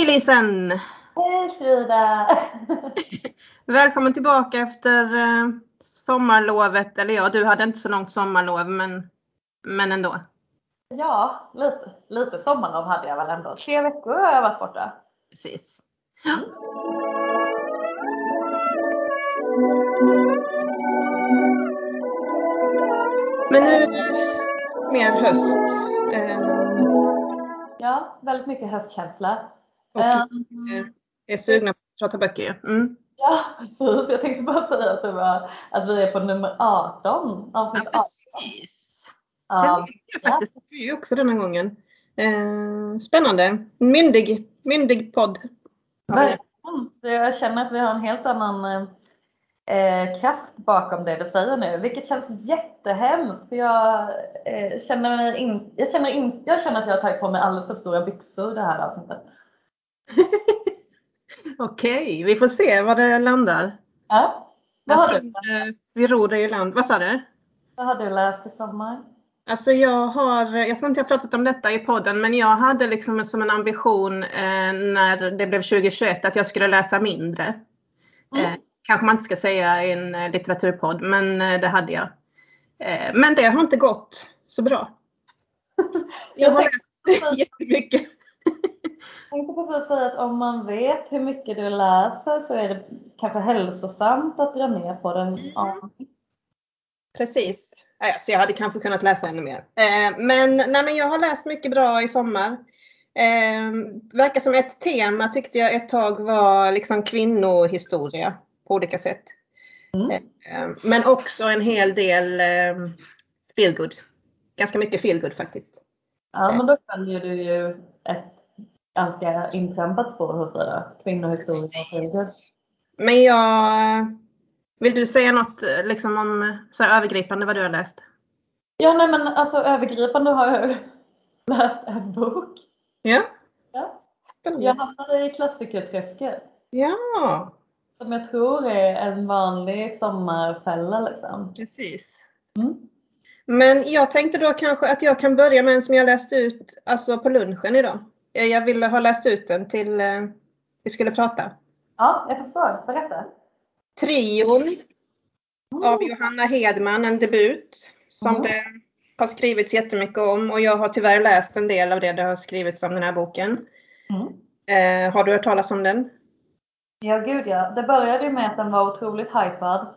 Hej Lisen! Hej Frida! Välkommen tillbaka efter eh, sommarlovet. Eller ja, du hade inte så långt sommarlov men, men ändå. Ja, lite, lite sommarlov hade jag väl ändå. Tre veckor har jag varit borta. Precis. Men nu är det mer höst. Eh, Ja, väldigt mycket höstkänsla. Och Ehm, är sugna på att prata böcker. Mm. ja, precis. Jag tänkte bara säga att, det var, att vi är på nummer 18. Avsnitt Ja, 18. precis. Det av- vet jag faktiskt att vi är också denna gången. Eh, spännande. Myndig, myndig podd. Verkligen. Jag känner att vi har en helt annan eh, kraft bakom det vi säger nu, vilket känns jättehemskt. För jag, eh, känner mig in, jag, känner in, jag känner att jag har tagit på mig alldeles för stora byxor det här avsnittet. Okej, vi får se var det landar. Ja. Vad, har du, eh, vi ror i land. Vad sa du? vad har du läst i sommar? Alltså jag har, jag tror inte jag har pratat om detta i podden, men jag hade liksom som en ambition eh, när det blev 2021 att jag skulle läsa mindre. Mm. Eh, kanske man inte ska säga i en eh, litteraturpodd, men eh, det hade jag. Eh, men det har inte gått så bra. Jag har läst jättemycket. Jag tänkte precis säga att om man vet hur mycket du läser så är det kanske hälsosamt att dra ner på den. Ja. Precis. Ja, så jag hade kanske kunnat läsa ännu mer. Eh, men, nej, men jag har läst mycket bra i sommar. Eh, det verkar som ett tema tyckte jag ett tag var liksom kvinnohistoria på olika sätt. Mm. Eh, men också en hel del eh, feelgood. Ganska mycket feelgood faktiskt. ja, men då följer du ju ett ganska intrampat spår hos. Kvinnohistoria och frihet. Men jag, vill du säga något eh, liksom om så här, övergripande vad du har läst? Ja, nej men alltså övergripande har jag läst en bok. Ja? Ja. Jag hamnade i klassikerträsket. Ja, Som jag tror är en vanlig sommarfälla liksom. precis. Mm. Men jag tänkte då kanske att jag kan börja med en som jag läste ut alltså på lunchen idag. Eh, Jag ville ha läst ut den till eh, vi skulle prata. Ja, jag förstår. Berätta. Trion av Mm. Johanna Hedman, en debut som Mm. det har skrivits jättemycket om och jag har tyvärr läst en del av det det har skrivits om den här boken. Mm. Eh, har du hört talas om den? Ja, gud ja. Det började ju med att den var otroligt hypad.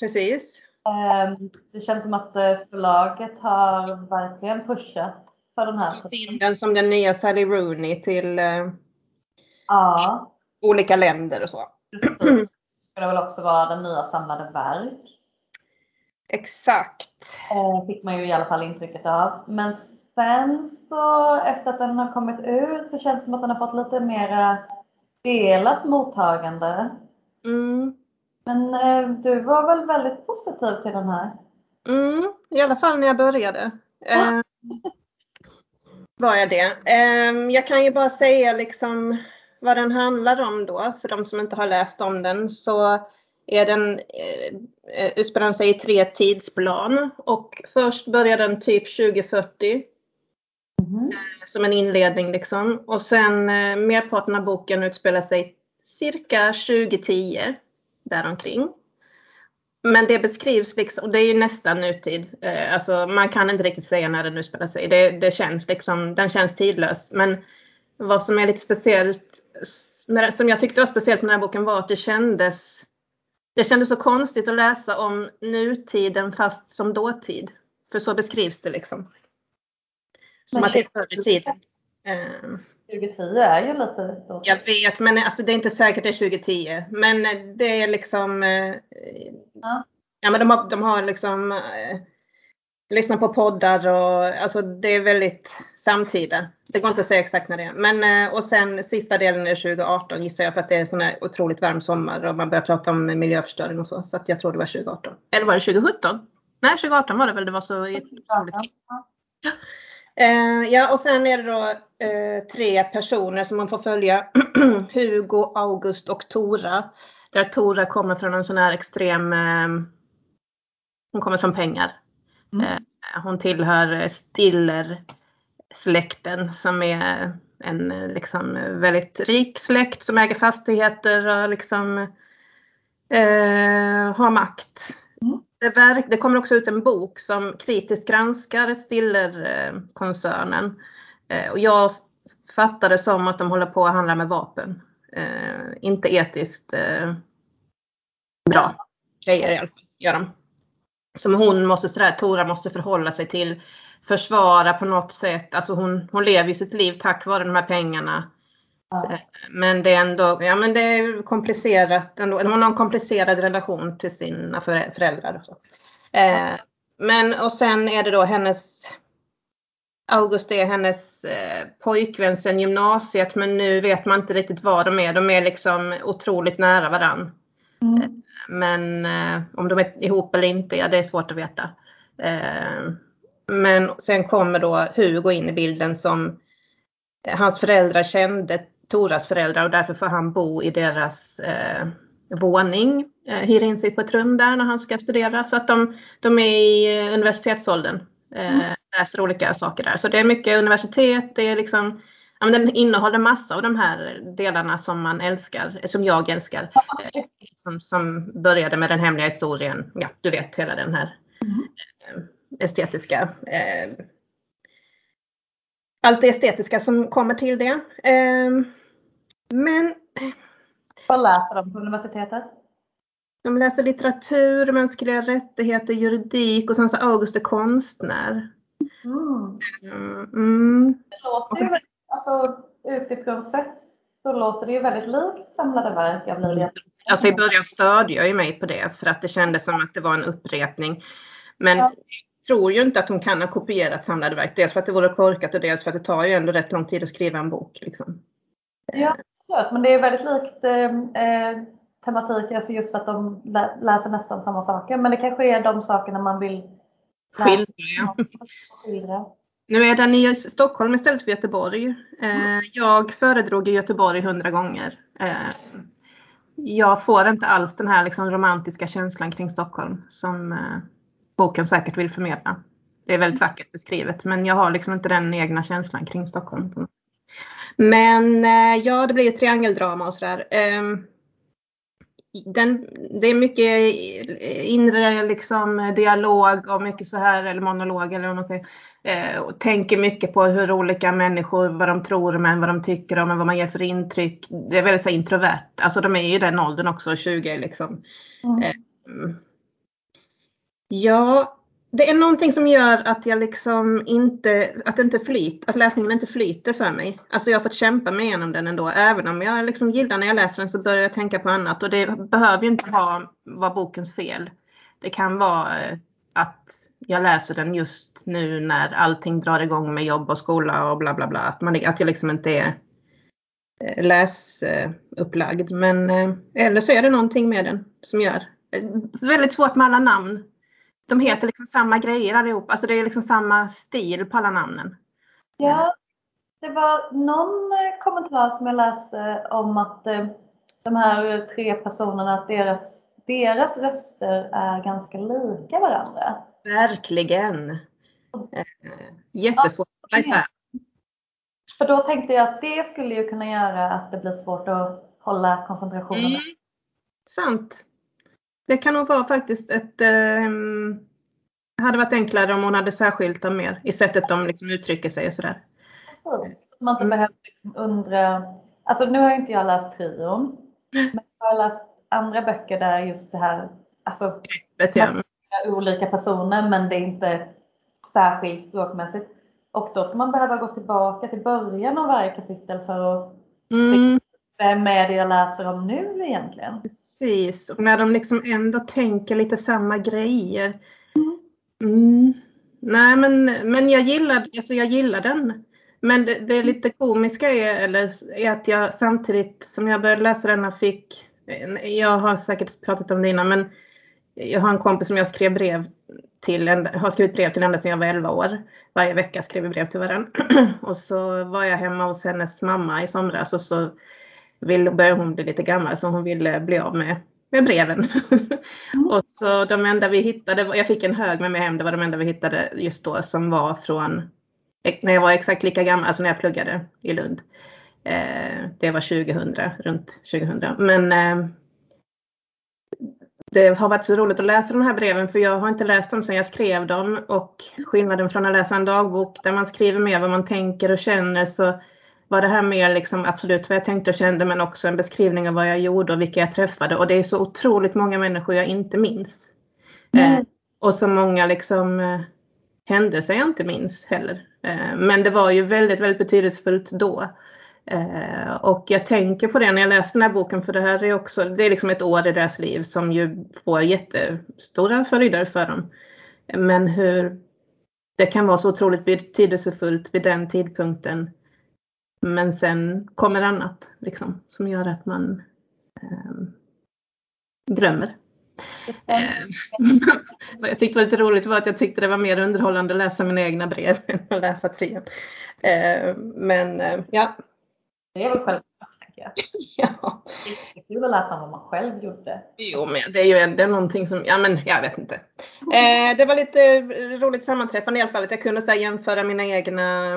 Precis. Ehm, Det känns som att eh, förlaget har verkligen pushat för den här. In den som den nya Sally Rooney till eh, Ja, olika länder och så. precis. Det skulle väl också vara den nya samlade verk. Exakt. Eh, Fick man ju i alla fall intrycket av. Men sen så efter att den har kommit ut så känns det som att den har fått lite mera delat mottagande. Mm. Men eh, du var väl väldigt positiv till den här? Mm, I alla fall när jag började. Eh, var jag det. Eh, jag kan ju bara säga liksom vad den handlar om då för de som inte har läst om den så är den eh, utspelar sig i tre tidsplan och först börjar den typ 2040 Mhm. som en inledning liksom och sen eh, merparten av boken utspelar sig cirka 2010 däromkring. Men det beskrivs liksom, och det är ju nästan nutid. Eh, alltså man kan inte riktigt säga när den utspelar sig. Det, det känns liksom, den känns tidlös. Men vad som är lite speciellt, som jag tyckte var speciellt med den här boken var att det kändes, det kändes så konstigt att läsa om nutiden fast som dåtid. För så beskrivs det liksom. Som att det är förr i tiden. Eh, 2010 är ju lite då. jag vet, men alltså det är inte säkert det är 2010. Men det är liksom... Eh, Ja. ja, men de har, de har liksom eh, lyssnat på poddar och alltså det är väldigt samtida. Det går inte att säga exakt när det är. Men eh, och sen sista delen är 2018 gissar jag för att det är sån här otroligt varm sommar och man börjar prata om miljöförstöring och så. Så att jag tror det var 2018. Eller var det 2017? Nej, 2018 var det väl. Det var så otroligt Ja. Eh, ja, och sen är det då eh, tre personer som man får följa. Hugo, August och Tora. Där Tora kommer från en sån här extrem... Eh, hon kommer från pengar. Mm. Eh, hon tillhör Stiller släkten som är en liksom väldigt rik släkt som äger fastigheter och liksom eh, har makt. Mm. Det, verk, det, kommer också ut en bok som kritiskt granskar Stillerkoncernen. Eh, och jag fattar det som att de håller på att handla med vapen. Eh, inte etiskt eh, bra grejer i alla fall, gör de. Som hon måste, sådär, Tora måste förhålla sig till, försvara på något sätt. Alltså hon, hon lever ju sitt liv tack vare de här pengarna. Ja. Men det är ändå, ja men det är komplicerat ändå. Hon har en komplicerad relation till sina föräldrar. Och så. Eh, men och sen är det då hennes August är hennes eh, pojkvän sen gymnasiet men nu vet man inte riktigt vad de är. De är liksom otroligt nära varann. Mm. Eh, men eh, om de är ihop eller inte, ja det är svårt att veta. Eh, men sen kommer då Hugo in i bilden som eh, hans föräldrar kände Toras föräldrar och därför får han bo i deras eh, våning. Hyr in sig på ett rum där när han ska studera så att de, de är i universitetsåldern. Eh, mm. Läser olika saker där. Så det är mycket universitet, det är liksom ja, men den innehåller massa av de här delarna som man älskar, som jag älskar. Eh, som, som började med den hemliga historien, ja du vet hela den här mm. Eh, estetiska eh, allt det estetiska som kommer till det. Eh, men... Vad läser de på universitetet? De läser litteratur, mänskliga rättigheter, juridik och sen så August är konstnär. Mm. Mm. Det låter ju, alltså utifrån sett så låter det ju väldigt likt samlade verk av Lydia. Alltså i början störde jag ju mig på det för att det kändes som att det var en upprepning. Men ja. jag tror ju inte att hon kan ha kopierat samlade verk. Dels för att det vore korkat och dels för att det tar ju ändå rätt lång tid att skriva en bok. Liksom. Ja, absolut. Men det är väldigt likt eh, eh tematik, alltså just att de läser nästan samma saker. Men det kanske är de sakerna man vill skildra. Nu är den i Stockholm istället för Göteborg. Eh, jag föredrog Göteborg hundra gånger. Eh, jag får inte alls den här liksom romantiska känslan kring Stockholm som eh, boken säkert vill förmedla. Det är väldigt vackert beskrivet men jag har liksom inte den egna känslan kring Stockholm. Men ja, det blir triangeldrama och sådär. Den, det är mycket inre liksom, dialog och mycket så här, eller monolog eller vad man säger. Eh, och tänker mycket på hur olika människor, vad de tror men vad de tycker om, vad man ger för intryck. Det är väldigt så introvert. Alltså de är ju i den åldern också, 20 liksom. Mm. Eh, ja, det är någonting som gör att jag liksom inte, att, inte flyt, att läsningen inte flyter för mig. Alltså jag har fått kämpa mig igenom den ändå. Även om jag liksom gillar när jag läser den så börjar jag tänka på annat. Och det behöver ju inte vara, vara bokens fel. Det kan vara eh, att jag läser den just nu när allting drar igång med jobb och skola och bla bla bla. Att, man, att jag liksom inte är eh, läsupplagd. Men eh, eller så är det någonting med den som gör. Väldigt svårt med alla namn de heter liksom samma grejer allihop. Alltså det är liksom samma stil på alla namnen. Ja, det var någon eh, kommentar som jag läste om att eh, de här tre personerna, att deras, deras röster är ganska lika varandra. Verkligen. Eh, jättesvårt att läsa. För då tänkte jag att det skulle ju kunna göra att det blir svårt att hålla koncentrationen. Mm. Sant. Det kan nog vara faktiskt ett... Eh, hade varit enklare om hon hade särskilt dem mer i sättet de liksom uttrycker sig och sådär. Precis, man inte mm. behöver liksom undra. Alltså nu har inte jag läst trion. Men jag har läst andra böcker där just det här, alltså Greppet, ja. olika personer men det är inte särskilt språkmässigt. Och då ska man behöva gå tillbaka till början av varje kapitel för att mm. Vem är det jag läser om nu egentligen? Precis, och när de liksom ändå tänker lite samma grejer. Mm. Nej men, men jag, gillar, alltså jag gillar den. Men det, det lite komiska är, eller, är att jag samtidigt som jag började läsa denna fick, jag har säkert pratat om det innan, men jag har en kompis som jag skrev brev till, har skrivit brev till ända sedan jag var 11 år. Varje vecka skrev vi brev till varandra. och så var jag hemma hos hennes mamma i somras och så ville, började hon bli lite gammal så hon ville bli av med, med breven. Mm. och så de enda vi hittade, jag fick en hög med mig hem, det var de enda vi hittade just då som var från när jag var exakt lika gammal, alltså när jag pluggade i Lund. Eh, det var 2000, runt 2000. Men eh, det har varit så roligt att läsa de här breven för jag har inte läst dem sedan jag skrev dem och skillnaden från att läsa en dagbok där man skriver mer vad man tänker och känner så var det här mer liksom absolut vad jag tänkte och kände men också en beskrivning av vad jag gjorde och vilka jag träffade och det är så otroligt många människor jag inte minns. Mm. Eh, och så många liksom eh, händelser jag inte minns heller. Eh, men det var ju väldigt, väldigt betydelsefullt då. Eh, och jag tänker på det när jag läser den här boken för det här är också, det är liksom ett år i deras liv som ju får jättestora följder för dem. Men hur det kan vara så otroligt betydelsefullt vid den tidpunkten. Men sen kommer annat liksom, som gör att man eh, glömmer. Vad jag tyckte var lite roligt var att jag tyckte det var mer underhållande att läsa mina egna brev än att läsa trean. Eh, men eh, ja, det är väl självklart, ja. Det är kul att läsa vad man själv gjorde. Jo, men det är ju ändå någonting som, ja men jag vet inte. Eh, det var lite roligt sammanträffande i alla fall att jag kunde så jämföra mina egna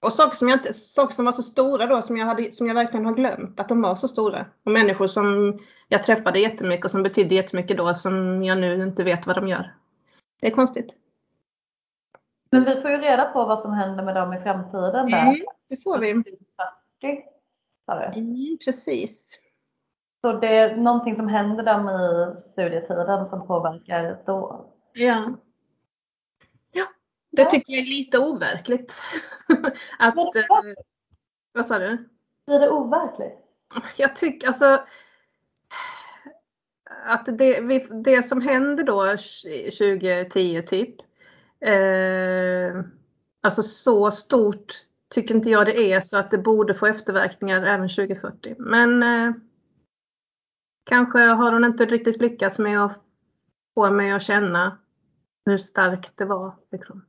och saker som, jag inte, saker som var så stora då som jag, hade, som jag verkligen har glömt att de var så stora. Och människor som jag träffade jättemycket och som betydde jättemycket då som jag nu inte vet vad de gör. Det är konstigt. Men vi får ju reda på vad som händer med dem i framtiden. Där. Mm, det får vi. 40. Mm, precis. Så det är någonting som händer dem i studietiden som påverkar då? Ja. Ja, det tycker jag är lite overkligt. att, det eh, vad sa du? Blir det overkligt? Jag tycker alltså att det, det som händer då 2010 typ, eh, alltså så stort tycker inte jag det är så att det borde få efterverkningar även 2040. Men eh, kanske har hon inte riktigt lyckats med att få mig att känna hur starkt det var. Liksom.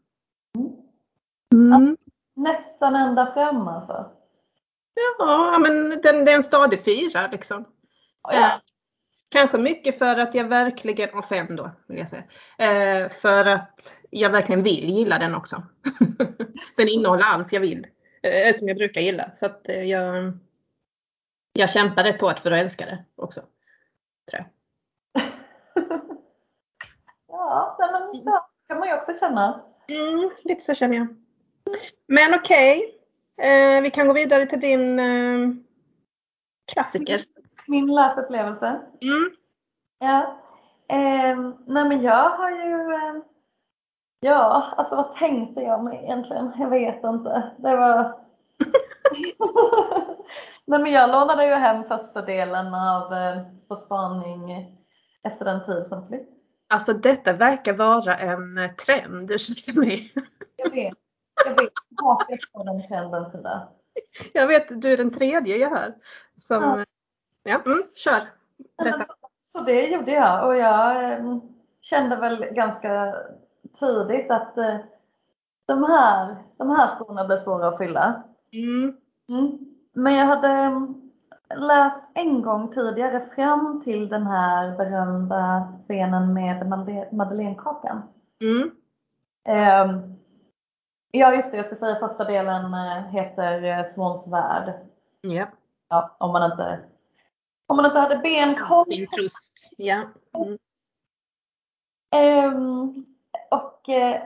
Mm. Nästan ända fram alltså? Ja, men den, det är en stadig fyra liksom. Ja. Eh, kanske mycket för att jag verkligen, och fem då vill jag säga, eh, för att jag verkligen vill gilla den också. den innehåller allt jag vill. Eh, som jag brukar gilla. Så att jag, jag kämpar rätt hårt för att älska det också. Tror jag. ja, men det kan man ju också känna. Mm, lite så känner jag. Men okej, okay. eh, vi kan gå vidare till din eh, klassiker. Min läsupplevelse? Mm. Ja. Eh, nej men jag har ju eh, Ja, alltså vad tänkte jag mig egentligen? Jag vet inte. Det var... Nej, men jag lånade ju hem första delen av eh, På spaning efter den tid som flytt. Alltså detta verkar vara en trend, ursäkta mig. Jag vet. Jag vet. Tillbaka på den trenden Frida. Jag vet, du är den tredje jag hör. Som, ja, ja mm, kör. Så, så, det gjorde jag och jag eh, kände väl ganska tidigt att eh, de, här, de här skorna blir svåra att fylla. Mm. Mm. Men jag hade mm, läst en gång tidigare fram till den här berömda scenen med madeleinekakan. Mm. Eh, ja just det, jag ska säga första delen eh, heter eh, Svans värld. Yeah. Ja, om man inte om man inte hade benkoll. Sin tröst, ja. Mm. Um, och, eh,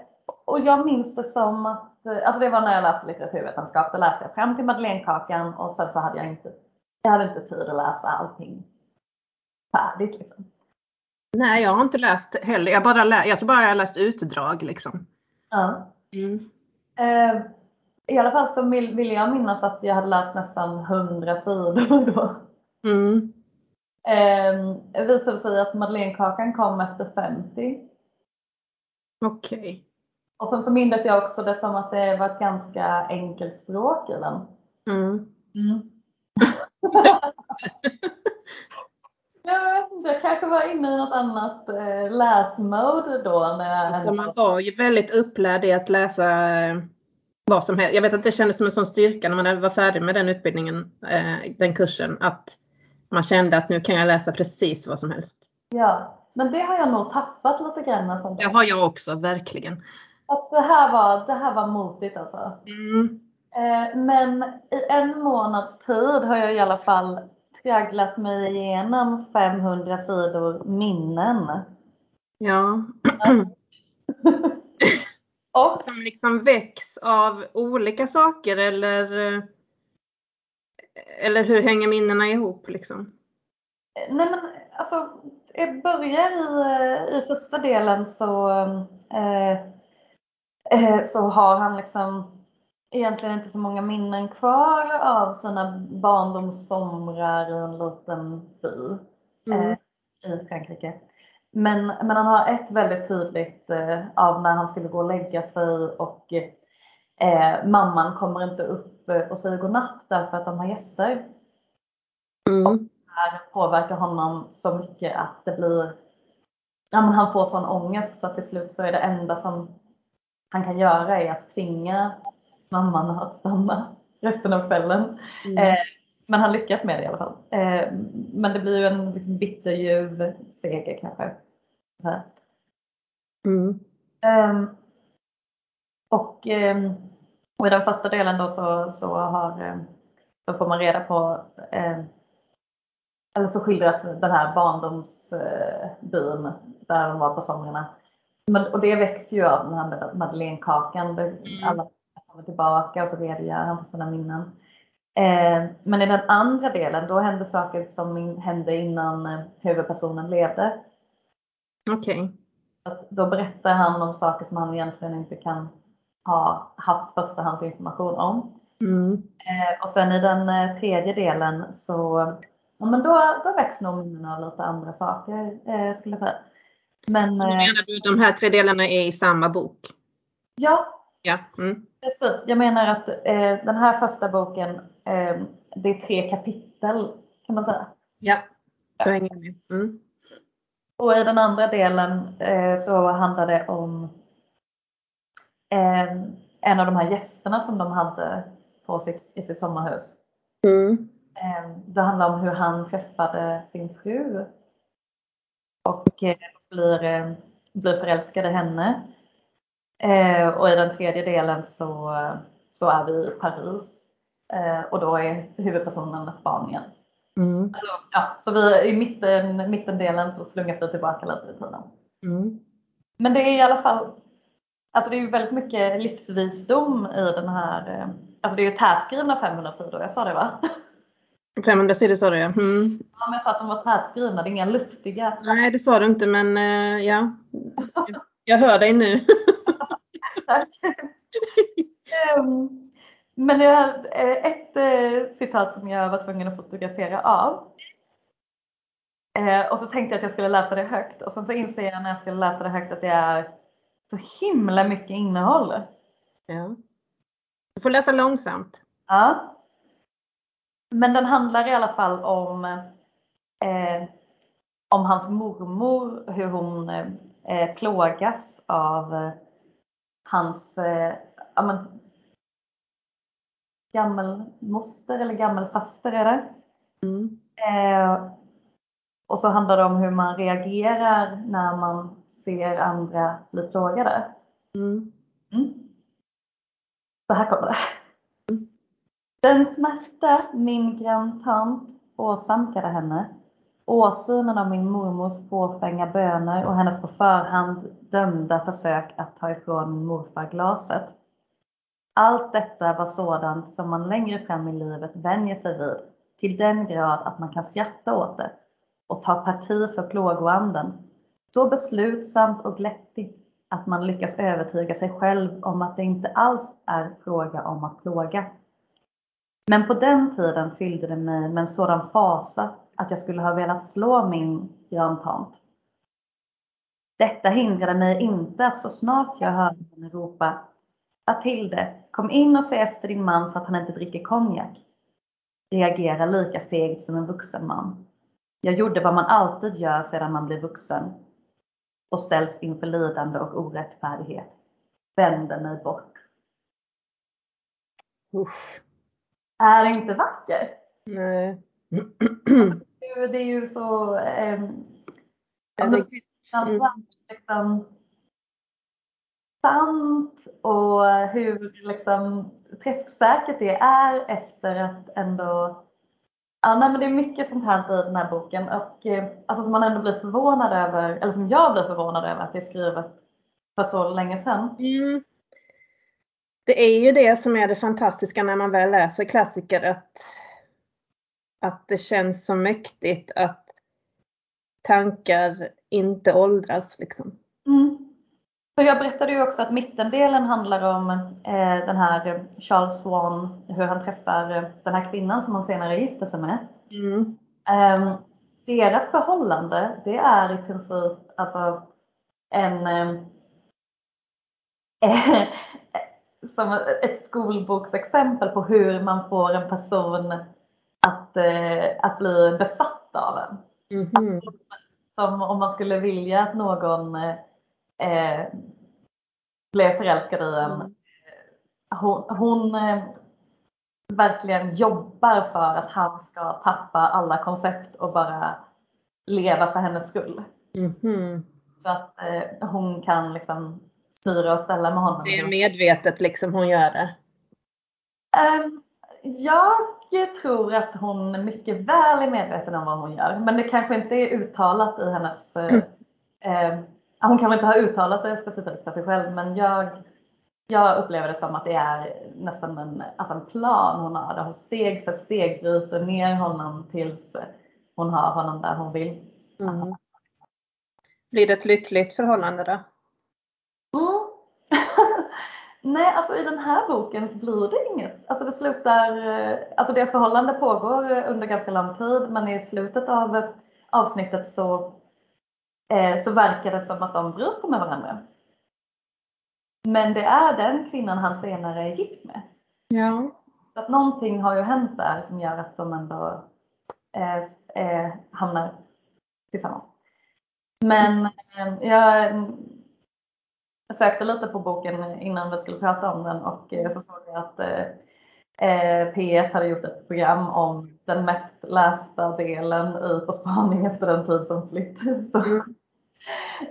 och jag minns det som att, alltså det var när jag läste litteraturvetenskap, då läste jag fram till madeleinekakan och sen så hade jag inte, jag hade inte tid att läsa allting färdigt liksom. Nej, jag har inte läst heller. Jag, bara lä jag tror bara jag har läst utdrag liksom. Ja. Mm. Eh, I alla fall så vill, vill jag minnas att jag hade läst nästan 100 sidor då. Mm. Eh, visade sig att madeleinekakan kom efter 50. Okej. Okay. Och sen så minns jag också det som att det var ett ganska enkelt språk i den. Mm. Mm. jag kanske var inne i något annat eh, läsmode då. När jag alltså man var ju väldigt upplärd i att läsa eh, vad som helst. Jag vet att det kändes som en sån styrka när man var färdig med den utbildningen, eh, den kursen, att man kände att nu kan jag läsa precis vad som helst. Ja, men det har jag nog tappat lite grann. Det har jag också, verkligen. att det här var, det här var motigt alltså. Mm. Eh, men i en månads tid har jag i alla fall tragglat mig igenom 500 sidor minnen. Ja. Och Som liksom väcks av olika saker eller eller hur hänger minnena ihop liksom? Nej men alltså, jag börjar i, i första delen så, eh, eh, så har han liksom egentligen inte så många minnen kvar av sina barndomssomrar i en liten by Mm. eh, i Frankrike. Men, men han har ett väldigt tydligt eh, av när han skulle gå och lägga sig och eh, mamman kommer inte upp eh, och säger godnatt därför att de har gäster. Mm. här påverkar honom så mycket att det blir, ja men han får sån ångest så att till slut så är det enda som han kan göra är att tvinga mamman att stanna resten av kvällen. Mm. Eh, men han lyckas med det i alla fall. Eh, men det blir ju en liksom, bitterljuv seger kanske. Mm. Ehm, och, ehm, och i den första delen då så, så, har, ehm, så får man reda på ehm, eller så skildras den här barndomsbyn där de var på somrarna. Men, och det växer ju av den här madeleinekakan. där Alla kommer tillbaka och så redogör han för sina minnen. Eh, men i den andra delen då hände saker som hände innan eh, huvudpersonen levde. Okej. Att då berättar han om saker som han egentligen inte kan ha haft förstahandsinformation om. Mm. Eh, och sen i den tredje delen så ja, men då, då väcks nog minnena av lite andra saker skulle jag säga. Men menar du de här tre delarna är i samma bok? ja, Ja. Mm. Precis. Jag menar att eh, den här första boken, eh, det är tre kapitel kan man säga. Ja. Så hänger jag med. Mm. Och i den andra delen eh, så handlar det om eh, en av de här gästerna som de hade på sitt, i sitt sommarhus. Mm. Eh, Det handlar om hur han träffade sin fru och eh, blir, eh, blir förälskad i henne. Eh, Och i den tredje delen så, så är vi i Paris Eh, och då är huvudpersonen igen. Mm. Alltså, ja, så vi i mitten, mittendelen så slungas vi tillbaka lite i tiden. Mm. Men det är i alla fall, alltså det är ju väldigt mycket livsvisdom i den här, eh, alltså det är ju tätskrivna 500 sidor, jag sa det va? 500 sidor sa du ja. Mm. Ja, men jag sa att de var tätskrivna, det är inga luftiga. Nej, det sa du inte men eh, ja. Jag hör dig nu. Tack. Ehm, Men jag har eh, ett eh, citat som jag var tvungen att fotografera av. Eh, Och så tänkte jag att jag skulle läsa det högt och sen så inser jag när jag skulle läsa det högt att det är så himla mycket innehåll. Ja. Du får läsa långsamt. Ja. Men den handlar i alla fall om, eh, om hans mormor, hur hon eh, plågas av hans eh, ja, men, gammelmoster eller gammelfaster är det. Mm. Eh, och så handlar det om hur man reagerar när man ser andra bli plågade. Mm. Mm. Så här kommer det. Den smärta min granntant åsamkade henne, åsynen av min mormors fåfänga böner och hennes på förhand dömda försök att ta ifrån min morfar glaset. Allt detta var sådant som man längre fram i livet vänjer sig vid, till den grad att man kan skratta åt det och ta parti för plågoanden. Så beslutsamt och glättigt att man lyckas övertyga sig själv om att det inte alls är fråga om att plåga. Men på den tiden fyllde det mig med en sådan fasa att jag skulle ha velat slå min granntant. Detta hindrade mig inte att så snart jag hörde henne ropa Matilde, kom in och se efter din man så att han inte dricker konjak. Reagera lika fegt som en vuxen man. Jag gjorde vad man alltid gör sedan man blir vuxen och ställs inför lidande och orättfärdighet. Vände mig bort. Usch. Är det inte vackert? Nej. Det är ju så... ehm, Ja, det- någonstans liksom, sant och hur liksom träffsäkert det är efter att ändå Ja, nej, men det är mycket sånt här i den här boken och eh, alltså, som man ändå blir förvånad över, eller som jag blir förvånad över att det är skrivet för så länge sedan. Mm. Det är ju det som är det fantastiska när man väl läser klassiker att, att det känns så mäktigt att tankar inte åldras. Liksom. Mm. Jag berättade ju också att mittendelen handlar om eh, den här Charles Swan, hur han träffar eh, den här kvinnan som han senare gifter sig med. Mm. Eh, deras förhållande, det är i princip alltså en eh, som ett skolboksexempel på hur man får en person att, eh, att bli besatt av en. Mm. Alltså, som om man skulle vilja att någon eh, blev förälskad i en. Mm. Hon, hon eh, verkligen jobbar för att han ska tappa alla koncept och bara leva för hennes skull. Mm. Så att eh, hon kan liksom styra och ställa med honom. Det är medvetet liksom hon gör det. Um, jag tror att hon mycket väl är medveten om vad hon gör. Men det kanske inte är uttalat i hennes... Mm. Eh, hon kanske inte har uttalat det specifikt för sig själv men jag, jag upplever det som att det är nästan en, alltså en plan hon har. Där hon steg för steg bryter ner honom tills hon har honom där hon vill. Mm. Blir det ett lyckligt förhållande då? Nej, alltså i den här boken så blir det inget. Alltså det slutar, alltså deras förhållande pågår under ganska lång tid men i slutet av avsnittet så, eh, så verkar det som att de bryter med varandra. Men det är den kvinnan han senare är gift med. Ja. Så att någonting har ju hänt där som gör att de ändå eh, eh, hamnar tillsammans. Men eh, jag jag sökte lite på boken innan vi skulle prata om den och eh, så såg jag att eh, eh, P1 hade gjort ett program om den mest lästa delen i På spaning efter den tid som flytt. Så, mm.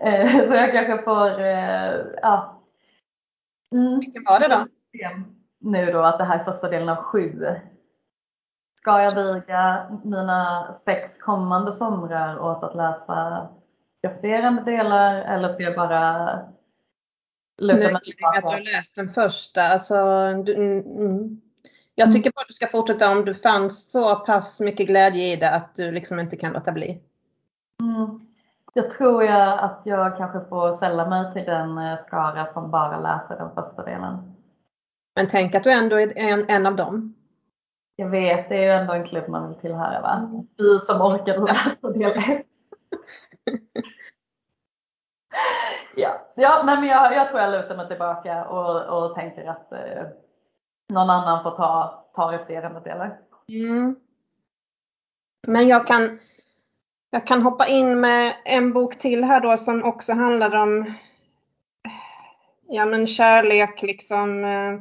så jag kanske får, ja. Mm. Vilken var det då? Nu då att det här är första delen av sju. Ska jag viga mina sex kommande somrar åt att läsa resterande delar eller ska jag bara tillbaka. att du har läst den första. Alltså, du, mm, mm. Jag tycker bara att du ska fortsätta om du fann så pass mycket glädje i det att du liksom inte kan låta bli. Mm. Jag tror jag att jag kanske får sälla mig till den eh, skara som bara läser den första delen. Men tänk att du ändå är en, en av dem. Jag vet, det är ju ändå en klubb man vill tillhöra va? Mm. Vi som orkade läsa del 1. ja, ja men jag, jag tror jag lutar mig tillbaka och, och tänker att eh, någon annan får ta, ta resterande delar. Mm. Men jag kan, jag kan hoppa in med en bok till här då som också handlar om ja, men kärlek liksom. Eh,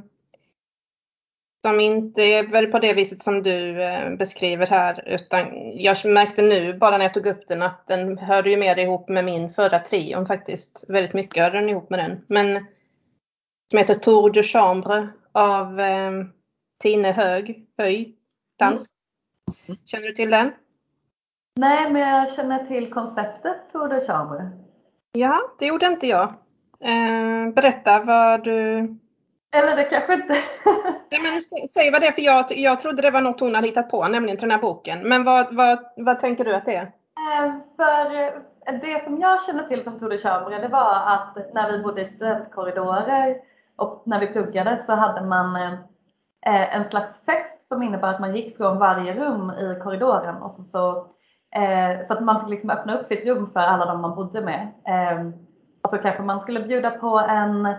som inte är väl på det viset som du eh, beskriver här utan jag märkte nu bara när jag tog upp den att den hörde ju mer ihop med min förra trion faktiskt. Väldigt mycket hörde den ihop med den. Men som heter Tour de Chambre av eh, Tine Hög, Höj, dansk. Mm. Känner du till den? Nej, men jag känner till konceptet Tour de Chambre. Ja, det gjorde inte jag. Eh, berätta vad du eller det kanske inte... ja, men säg vad det är, för jag, jag trodde det var något hon hade hittat på, nämligen till den här boken. Men vad, vad, vad tänker du att det är? Eh, för eh, det som jag känner till som Tode Chambre, det var att när vi bodde i studentkorridorer och när vi pluggade så hade man eh, en slags fest som innebar att man gick från varje rum i korridoren och så, så, så att man fick liksom öppna upp sitt rum för alla de man bodde med. Och så kanske man skulle bjuda på en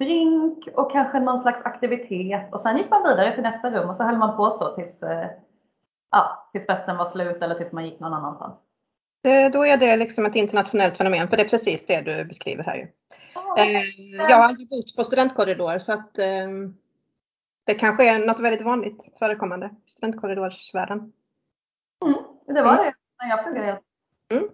drink och kanske någon slags aktivitet och sen gick man vidare till nästa rum och så höll man på så tills, eh, ja, tills festen var slut eller tills man gick någon annanstans. Då är det liksom ett internationellt fenomen för det är precis det du beskriver här. Oh, jag har aldrig bott på studentkorridor så att ehm, det kanske är något väldigt vanligt förekommande i studentkorridorsvärlden. Mm, det var det när jag pluggade. Mm.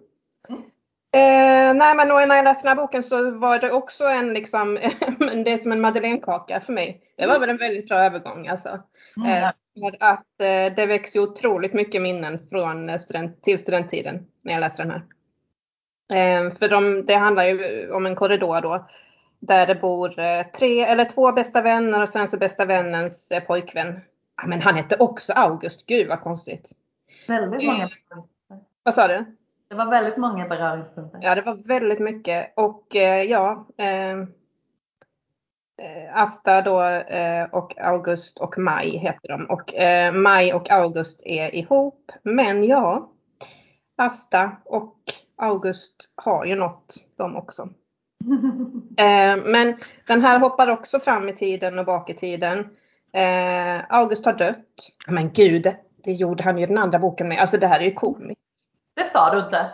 Mm. Eh, nej men när jag läste den här boken så var det också en liksom, det är som en madeleinekaka för mig. Det var väl en väldigt bra övergång alltså. Mm. Eh, att eh, det väcks ju otroligt mycket minnen från student, till studenttiden när jag läste den här. Eh, för de, det handlar ju om en korridor då där det bor eh, tre eller två bästa vänner och sen så bästa vännens eh, pojkvän. Ja, men han hette också August, gud vad konstigt. Väldigt Eh, många. Vad sa du? Det var väldigt många beröringspunkter. Ja, det var väldigt mycket och eh, ja. Eh, eh, Asta då eh, och August och Maj heter de och eh, Maj och August är ihop. Men ja, Asta och August har ju något de också. Eh, men den här hoppar också fram i tiden och bak i tiden. Eh, August har dött. Men gud, det gjorde han ju den andra boken med. Alltså det här är ju komiskt. Sa du inte.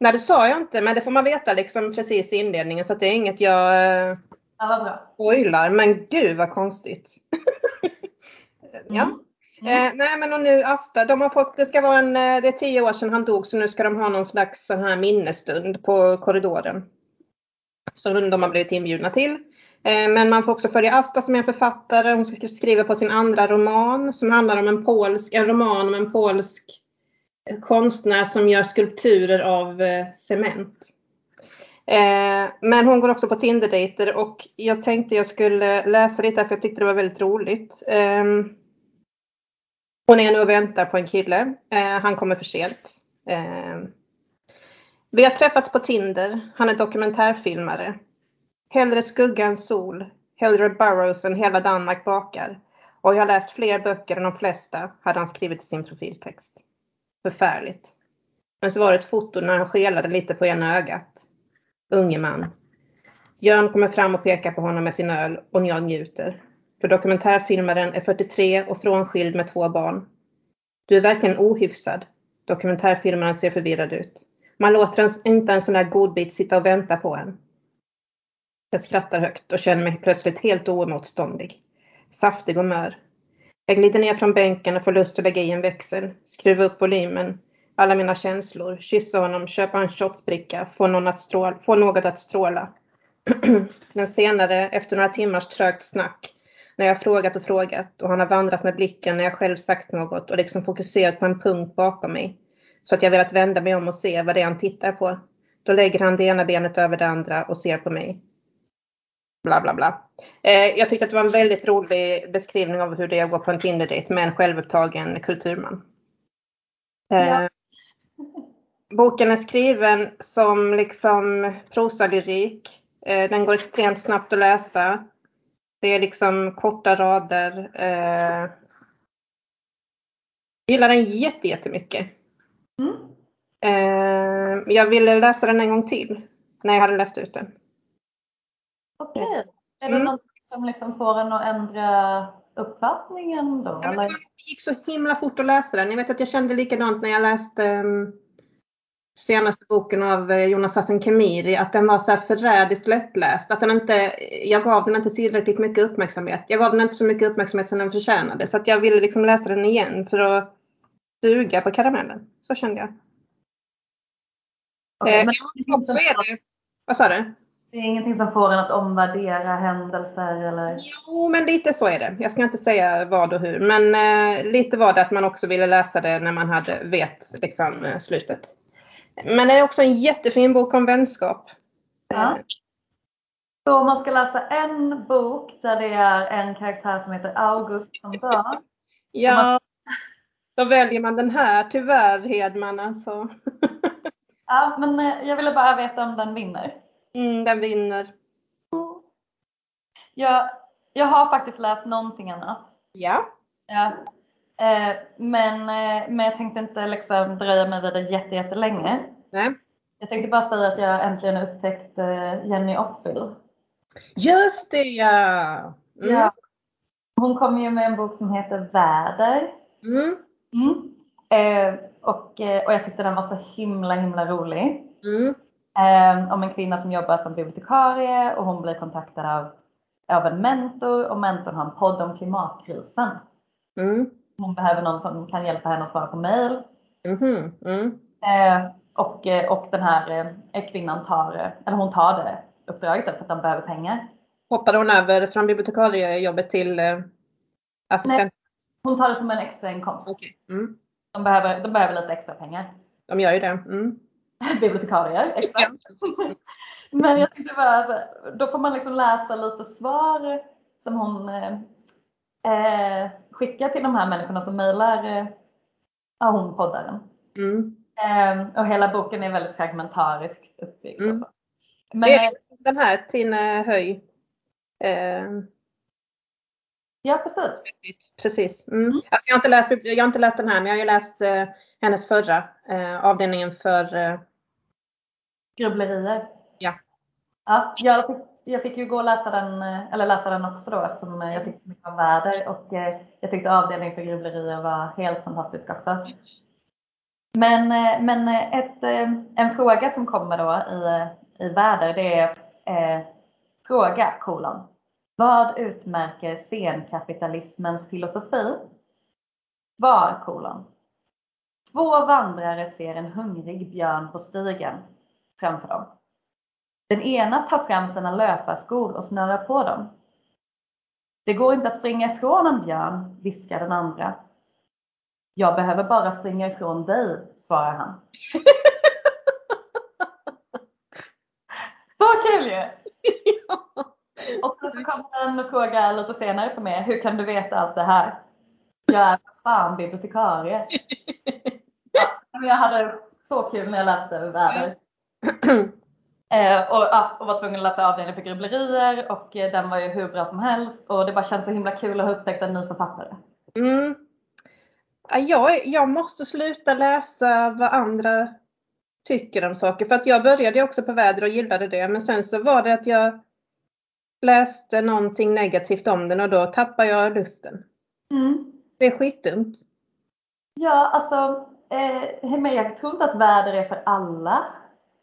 Nej det sa jag inte men det får man veta liksom precis i inledningen så att det är inget jag eh, Ja, spoilar. Men gud vad konstigt. ja. Mm. Eh, nej men och nu Asta, de har fått, det ska vara en, eh, det är tio år sedan han dog så nu ska de ha någon slags sån här minnesstund på korridoren. Som de har blivit inbjudna till. Eh, men man får också följa Asta som är en författare. Hon ska skriva på sin andra roman som handlar om en polsk, en roman om en polsk en konstnär som gör skulpturer av eh, cement. Eh, men hon går också på Tinder-dejter och jag tänkte jag skulle läsa lite för jag tyckte det var väldigt roligt. Ehm, hon är nu och väntar på en kille. Eh, han kommer för sent. Ehm, vi har träffats på Tinder. Han är dokumentärfilmare. Hellre skugga än sol. Hellre Burroughs än hela Danmark bakar. Och jag har läst fler böcker än de flesta, hade han skrivit i sin profiltext. Förfärligt. Men så var det ett foto när han skelade lite på ena ögat. Unge man. Jörn kommer fram och pekar på honom med sin öl och jag njuter. För dokumentärfilmaren är 43 och frånskild med två barn. Du är verkligen ohyfsad. Dokumentärfilmaren ser förvirrad ut. Man låter inte en sån här godbit sitta och vänta på en. Jag skrattar högt och känner mig plötsligt helt oemotståndlig. Saftig och mör. Jag glider ner från bänken och får lust att lägga i en växel, skruva upp volymen, alla mina känslor, kyssa honom, köpa en shotsbricka, få, någon att stråla, få något att stråla. Men senare, efter några timmars trögt snack, när jag frågat och frågat och han har vandrat med blicken när jag själv sagt något och liksom fokuserat på en punkt bakom mig. Så att jag velat vända mig om och se vad det är han tittar på. Då lägger han det ena benet över det andra och ser på mig. Bla bla bla. Eh, jag tyckte att det var en väldigt rolig beskrivning av hur det är att gå på en Tinder-dejt med en självupptagen kulturman. Eh, Ja. Boken är skriven som liksom prosalyrik. Eh, den går extremt snabbt att läsa. Det är liksom korta rader. Eh, jag gillar den jätte, jättemycket. Mm. Eh, jag ville läsa den en gång till när jag hade läst ut den. Okej. Är det Mm. något som liksom får en att ändra uppfattningen då? Ja, det gick så himla fort att läsa den. Jag vet att jag kände likadant när jag läste um, senaste boken av eh, Jonas Hassan Khemiri, att den var så här förrädiskt lättläst. Att den inte, jag gav den inte tillräckligt mycket uppmärksamhet. Jag gav den inte så mycket uppmärksamhet som den förtjänade. Så att jag ville liksom läsa den igen för att suga på karamellen. Så kände jag. Okej, Eh, men så är det. Vad sa du? Det är ingenting som får en att omvärdera händelser eller? Jo, men lite så är det. Jag ska inte säga vad och hur, men eh, lite var det att man också ville läsa det när man hade vet liksom eh, slutet. Men det är också en jättefin bok om vänskap. Ja. Eh, Så om man ska läsa en bok där det är en karaktär som heter August som dör. ja, då väljer man den här tyvärr Hedman alltså. Ja, men eh, jag ville bara veta om den vinner. Mm, den vinner. Jag, jag har faktiskt läst någonting annat. Ja. Ja. Eh, men, eh, men jag tänkte inte liksom dröja mig vid det jätte, jättelänge. Nej. Jag tänkte bara säga att jag äntligen upptäckt eh, Jenny Offill. Just det ja. Mm. Ja. Hon kom ju med en bok som heter Väder. Mm. Mm. Eh, och, eh, och jag tyckte den var så himla himla rolig. Mm. Eh, om en kvinna som jobbar som bibliotekarie och hon blir kontaktad av, av en mentor och mentorn har en podd om klimatkrisen. Mm. Hon behöver någon som kan hjälpa henne att svara på mail. Mhm. Mm. Eh, och, eh, och den här eh, kvinnan tar, eller hon tar det uppdraget för att de behöver pengar. Hoppade hon över från bibliotekariejobbet till eh, assistent? Nej, hon tar det som en extra inkomst. Okay. Mm. De, behöver, de behöver lite extra pengar. De gör ju det. Mm. Bibliotekarier, exakt. Men jag tänkte bara, alltså, då får man liksom läsa lite svar som hon eh, skickar till de här människorna som mejlar eh, hon poddaren. Mm. Eh, och hela boken är väldigt fragmentariskt uppbyggd. Mm. Men, det är den här Tine Höj. Eh, ja precis. Precis. Mm. Mm. Alltså jag, har inte läst, jag har inte läst den här men jag har ju läst eh, hennes förra eh, avdelningen för eh... Grubblerier. Ja. Ja, jag fick, jag fick ju gå och läsa den, eh, eller läsa den också då eftersom eh, jag tyckte så mycket om väder och eh, jag tyckte avdelningen för grubblerier var helt fantastisk också. Men, men ett, en fråga som kommer då i, i väder det är eh, fråga kolon. Vad utmärker senkapitalismens filosofi? Svar kolon. Två vandrare ser en hungrig björn på stigen framför dem. Den ena tar fram sina löparskor och snörar på dem. Det går inte att springa ifrån en björn, viskar den andra. Jag behöver bara springa ifrån dig, svarar han. så kul ju! Och sen så kommer en fråga lite senare som är, hur kan du veta allt det här? Jag är fan bibliotekarie. Ja, jag hade så kul när jag läste väder. Eh, och, och var tvungen att läsa avdelningen för grubblerier och eh, den var ju hur bra som helst och det bara känns så himla kul att ha upptäckt en ny författare. Mm. Jag, jag måste sluta läsa vad andra tycker om saker för att jag började också på väder och gillade det men sen så var det att jag läste någonting negativt om den och då tappade jag lusten. Mm. Det är skitdumt. Ja, alltså eh, jag tror inte att väder är för alla.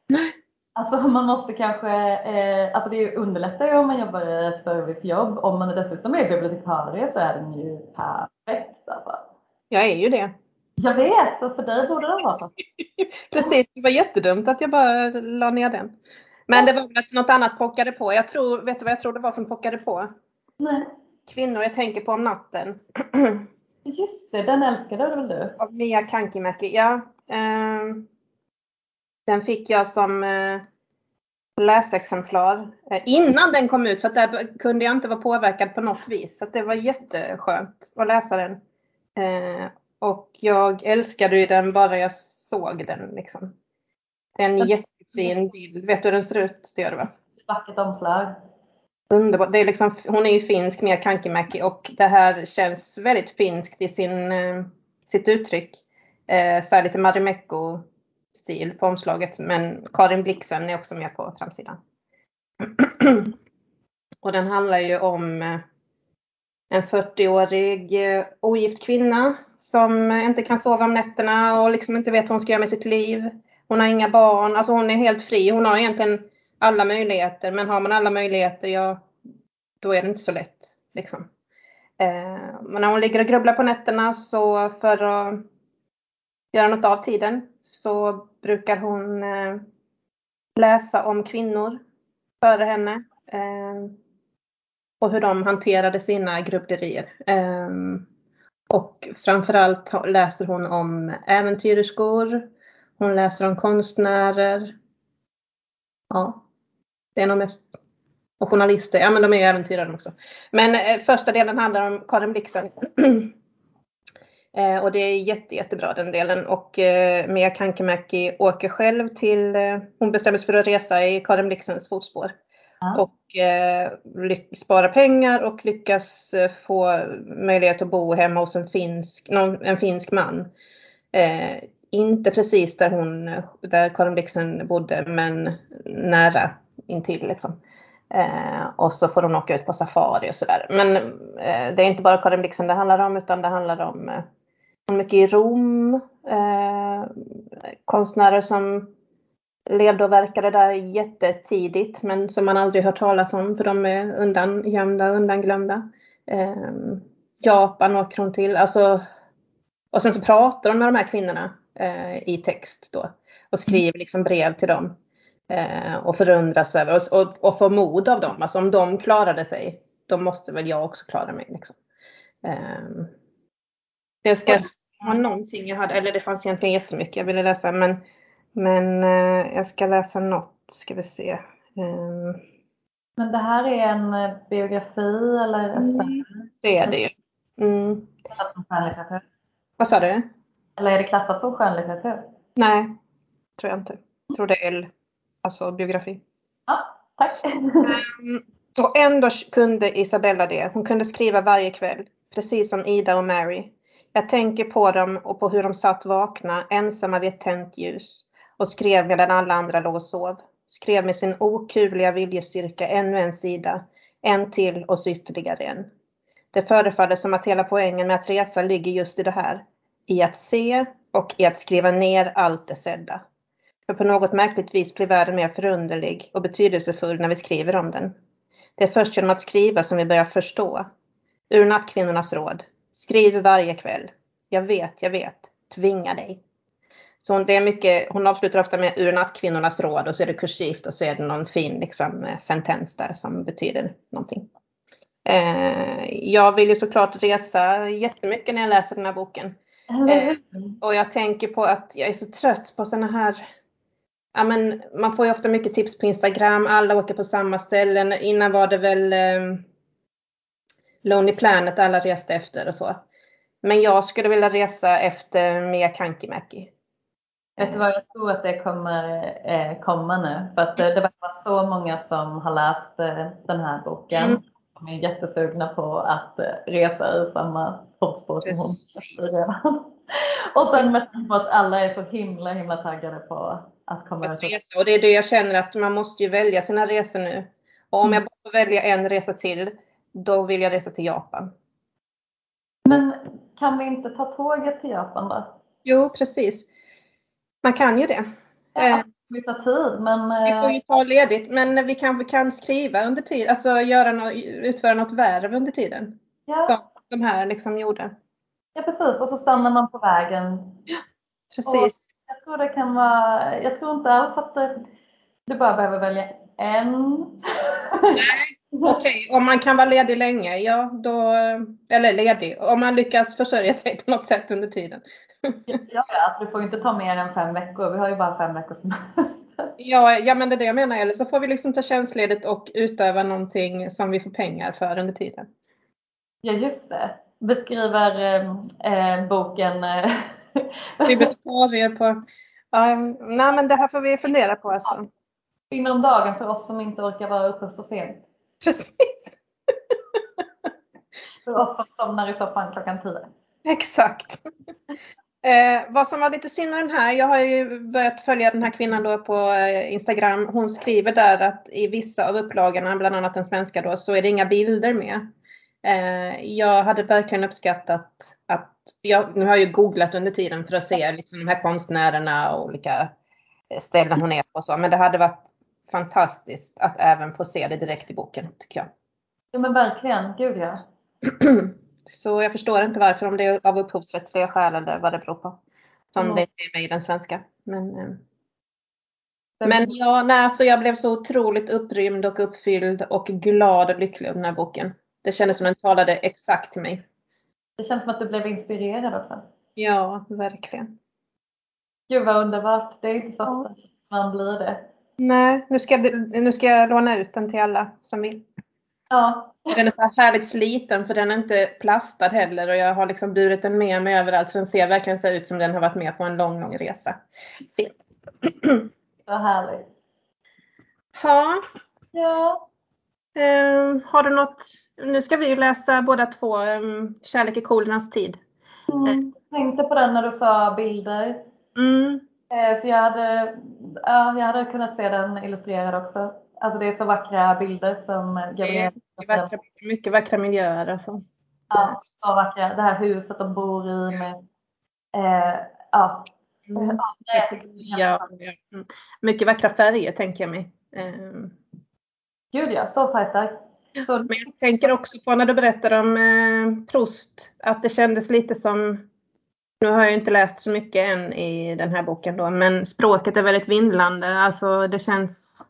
Nej. Alltså man måste kanske, eh, alltså det underlättar ju om man jobbar i ett servicejobb. Om man dessutom är bibliotekarie så är den ju perfekt alltså. Jag är ju det. Jag vet, så för dig borde den vara Precis, det var jättedumt att jag bara la ner den. Men det var väl att något annat pockade på. Jag tror, vet du vad jag tror det var som pockade på? Nej. Kvinnor jag tänker på om natten. Just det, den älskade väl du? Av Mia Kankimäki, ja. Eh, den fick jag som eh, läsexemplar eh, innan den kom ut så att där kunde jag inte vara påverkad på något vis. Så det var jätteskönt att läsa den. Eh, och jag älskade den bara jag såg den. Liksom. Det är en jättefin bild. Vet du hur den ser ut? Det gör du va? Vackert omslag. Underbart. Det är liksom, hon är ju finsk med Kankimäki och det här känns väldigt finskt i sin, sitt uttryck. Eh, så lite Marimekko stil på omslaget. Men Karin Blixen är också med på framsidan. och den handlar ju om eh, en 40-årig eh, ogift kvinna som inte kan sova om nätterna och liksom inte vet vad hon ska göra med sitt liv. Hon har inga barn, alltså hon är helt fri. Hon har egentligen alla möjligheter, men har man alla möjligheter, ja, då är det inte så lätt. Liksom. Eh, men när hon ligger och grubblar på nätterna så för att göra något av tiden så brukar hon eh, läsa om kvinnor före henne eh, och hur de hanterade sina grubblerier. Eh, och framförallt läser hon om äventyrerskor, hon läser om konstnärer. Ja, det är nog mest och journalister, ja men de är ju äventyrare också. Men första delen handlar om Karin Blixen Eh, och det är jätte, jättebra den delen. Och eh, Mia Kankimäki åker själv till, eh, hon bestämmer sig för att resa i Karin Blixens fotspår. Ja. Och eh, spara pengar och lyckas eh, få möjlighet att bo hemma hos en finsk, någon, en finsk man. Inte precis där hon, där Karin Blixen bodde, men nära intill liksom. Eh, och så får hon åka ut på safari och sådär. Men eh, det är inte bara Karin Blixen det handlar om utan det handlar om eh, mycket i Rom. Eh, konstnärer som levde och verkade där jättetidigt men som man aldrig hört talas om för de är undangömda, undanglömda. Eh, Japan åker hon till. Alltså, och sen så pratar hon med de här kvinnorna i text då och skriver liksom brev till dem eh, och förundras över och, och, och får mod av dem. Alltså om de klarade sig, då måste väl jag också klara mig. Liksom. Eh, jag ska ha någonting jag hade, eller det fanns egentligen jättemycket jag ville läsa men, men eh, jag ska läsa något, ska vi se. Ehm. Men det här är en eh, biografi eller? Mm, det är det ju. Mm. Vad sa du? Eller är det klassat som skönlitteratur? Nej, tror jag inte. Jag tror det är alltså biografi. Ja, tack. Um, och ändå kunde Isabella det. Hon kunde skriva varje kväll, precis som Ida och Mary. Jag tänker på dem och på hur de satt vakna, ensamma vid ett tänt ljus och skrev medan alla andra låg och sov. Skrev med sin okuvliga viljestyrka ännu en sida, en till och så ytterligare en. Det förefaller som att hela poängen med att resa ligger just i det här. I att se och i att skriva ner allt det sedda. För på något märkligt vis blir världen mer förunderlig och betydelsefull när vi skriver om den. Det är först genom att skriva som vi börjar förstå. Ur nattkvinnornas råd. Skriv varje kväll. Jag vet, jag vet. Tvinga dig. Så det är mycket, hon avslutar ofta med ur nattkvinnornas råd och så är det kursivt och så är det någon fin liksom, eh, sentens där som betyder någonting. Eh, jag vill ju såklart resa jättemycket när jag läser den här boken. Eh, och jag tänker på att jag är så trött på sådana här Ja, men man får ju ofta mycket tips på Instagram. Alla åker på samma ställen. Innan var det väl eh, Lonely Planet alla reste efter och så. Men jag skulle vilja resa efter Mia Kankimäki. Vet du vad, jag tror att det kommer eh, komma nu. För att det, det verkar vara så många som har läst eh, den här boken. Mm. De är jättesugna på att eh, resa i samma fotspår som hon redan. Och sen med tanke på att alla är så himla himla taggade på att komma resa. Och det är det jag känner att man måste ju välja sina resor nu. Och om mm. jag bara får välja en resa till, då vill jag resa till Japan. Men kan vi inte ta tåget till Japan då? Jo, precis. Man kan ju det. Ja, eh, alltså, det tar tid men... Vi får ju ta ledigt men vi kanske kan skriva under tiden, alltså göra något, utföra något värv under tiden. Ja. De här liksom gjorde. Ja precis och så stannar man på vägen. Ja, precis. Och jag tror det kan vara, jag tror inte alls att det, du bara behöver välja en. Nej, okej, okay. om man kan vara ledig länge, ja då, eller ledig, om man lyckas försörja sig på något sätt under tiden. ja, alltså du får ju inte ta mer än fem veckor, vi har ju bara fem veckors semester. Ja, ja men det är det jag menar, eller så får vi liksom ta tjänstledigt och utöva någonting som vi får pengar för under tiden. Ja, just det. Beskriver eh, boken eh, Bibliotekarier på... Um, nej men det här får vi fundera på alltså. Inom dagen för oss som inte orkar vara uppe så sent. Precis. för oss som somnar i soffan klockan 10. Exakt. Eh, vad som var lite synd med den här, jag har ju börjat följa den här kvinnan då på eh, Instagram. Hon skriver där att i vissa av upplagorna, bland annat den svenska då, så är det inga bilder med. Eh, jag hade verkligen uppskattat att, jag, nu har jag ju googlat under tiden för att se liksom, de här konstnärerna och olika ställen hon är på och så, men det hade varit fantastiskt att även få se det direkt i boken tycker jag. Ja men verkligen, gud ja. Så jag förstår inte varför, om det är av upphovsrättsliga skäl eller vad det beror på. Som mm. det inte är med i den svenska. Men, eh. men ja, nej, så jag blev så otroligt upprymd och uppfylld och glad och lycklig av den här boken. Det kändes som den talade exakt till mig. Det känns som att du blev inspirerad också. Ja, verkligen. Gud vad underbart. Det är inte så ofta man blir det. Nej, nu ska, nu ska jag låna ut den till alla som vill. Ja. Den är så här härligt sliten för den är inte plastad heller och jag har liksom burit den med mig överallt så den ser verkligen så ut som den har varit med på en lång, lång resa. Fint. Vad härligt. Ha. Ja. Um, har du något? Nu ska vi ju läsa båda två um, Kärlek i kolernas tid. Mm, jag tänkte på den när du sa bilder. Mm. Eh, för jag hade, ja, jag hade kunnat se den illustrerad också. Alltså det är så vackra bilder som Gabriel. Mycket vackra, mycket vackra miljöer alltså. Ja, så vackra. Det här huset de bor i med eh, ja. Mm. Ja, ja. Mycket vackra färger tänker jag mig. Um. Gud ja, så färgstark. Så... Men jag tänker också på när du berättar om eh, Proust, att det kändes lite som Nu har jag inte läst så mycket än i den här boken då, men språket är väldigt vindlande. Alltså det känns...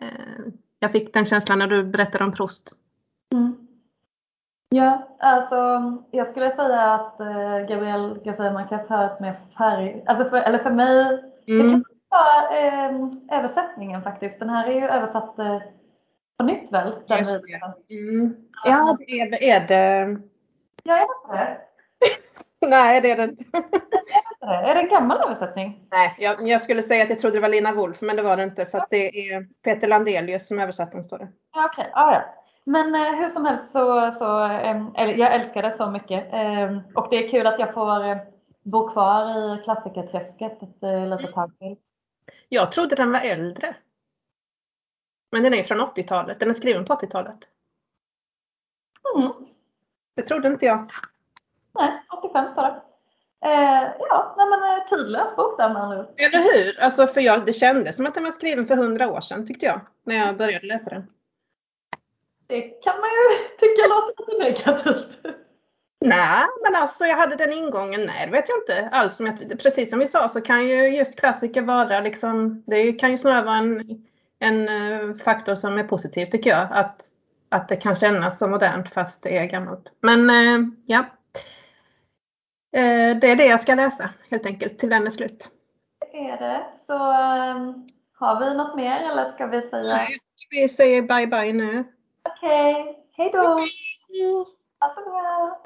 Eh, jag fick den känslan när du berättade om Proust. Mm. Ja, alltså jag skulle säga att eh, Gabriel Garcia Marquez har ett mer färg, alltså för, eller för mig, mm. Vara eh, översättningen faktiskt. Den här är ju översatt eh, på nytt väl? Den Just det. Mm. Ja, det är, är det. Ja, jag vet det. Nej, det är det inte. är det en gammal översättning? Nej, jag, jag, skulle säga att jag trodde det var Lina Wolf, men det var det inte för att det är Peter Landelius som översatt den, står det. Ja, Okej, okay. ah, ja. Men eh, hur som helst så, så eh, jag älskar det så mycket. Eh, och det är kul att jag får eh, bo kvar i klassikerträsket ett eh, litet tag till. Jag trodde den var äldre. Men den är från 80-talet. Den är skriven på 80-talet. Mm. Det trodde inte jag. Nej, 85 står det. Eh, ja, nej men eh, tidlös bok där med Eller hur? Alltså för jag, det kändes som att den var skriven för hundra år sedan tyckte jag. När jag började läsa den. Det kan man ju tycka låter lite negativt. Nej, men alltså jag hade den ingången. Nej, det vet jag inte alls. Som jag, precis som vi sa så kan ju just klassiker vara liksom, det kan ju snarare vara en, en eh, faktor som är positiv tycker jag. Att, att det kan kännas så modernt fast det är gammalt. Men eh, ja. Eh, det är det jag ska läsa helt enkelt till den är slut. Det är det. Så um, har vi något mer eller ska vi säga? Nej, vi säger bye bye nu. Okej, okay. hej då! Ha så bra!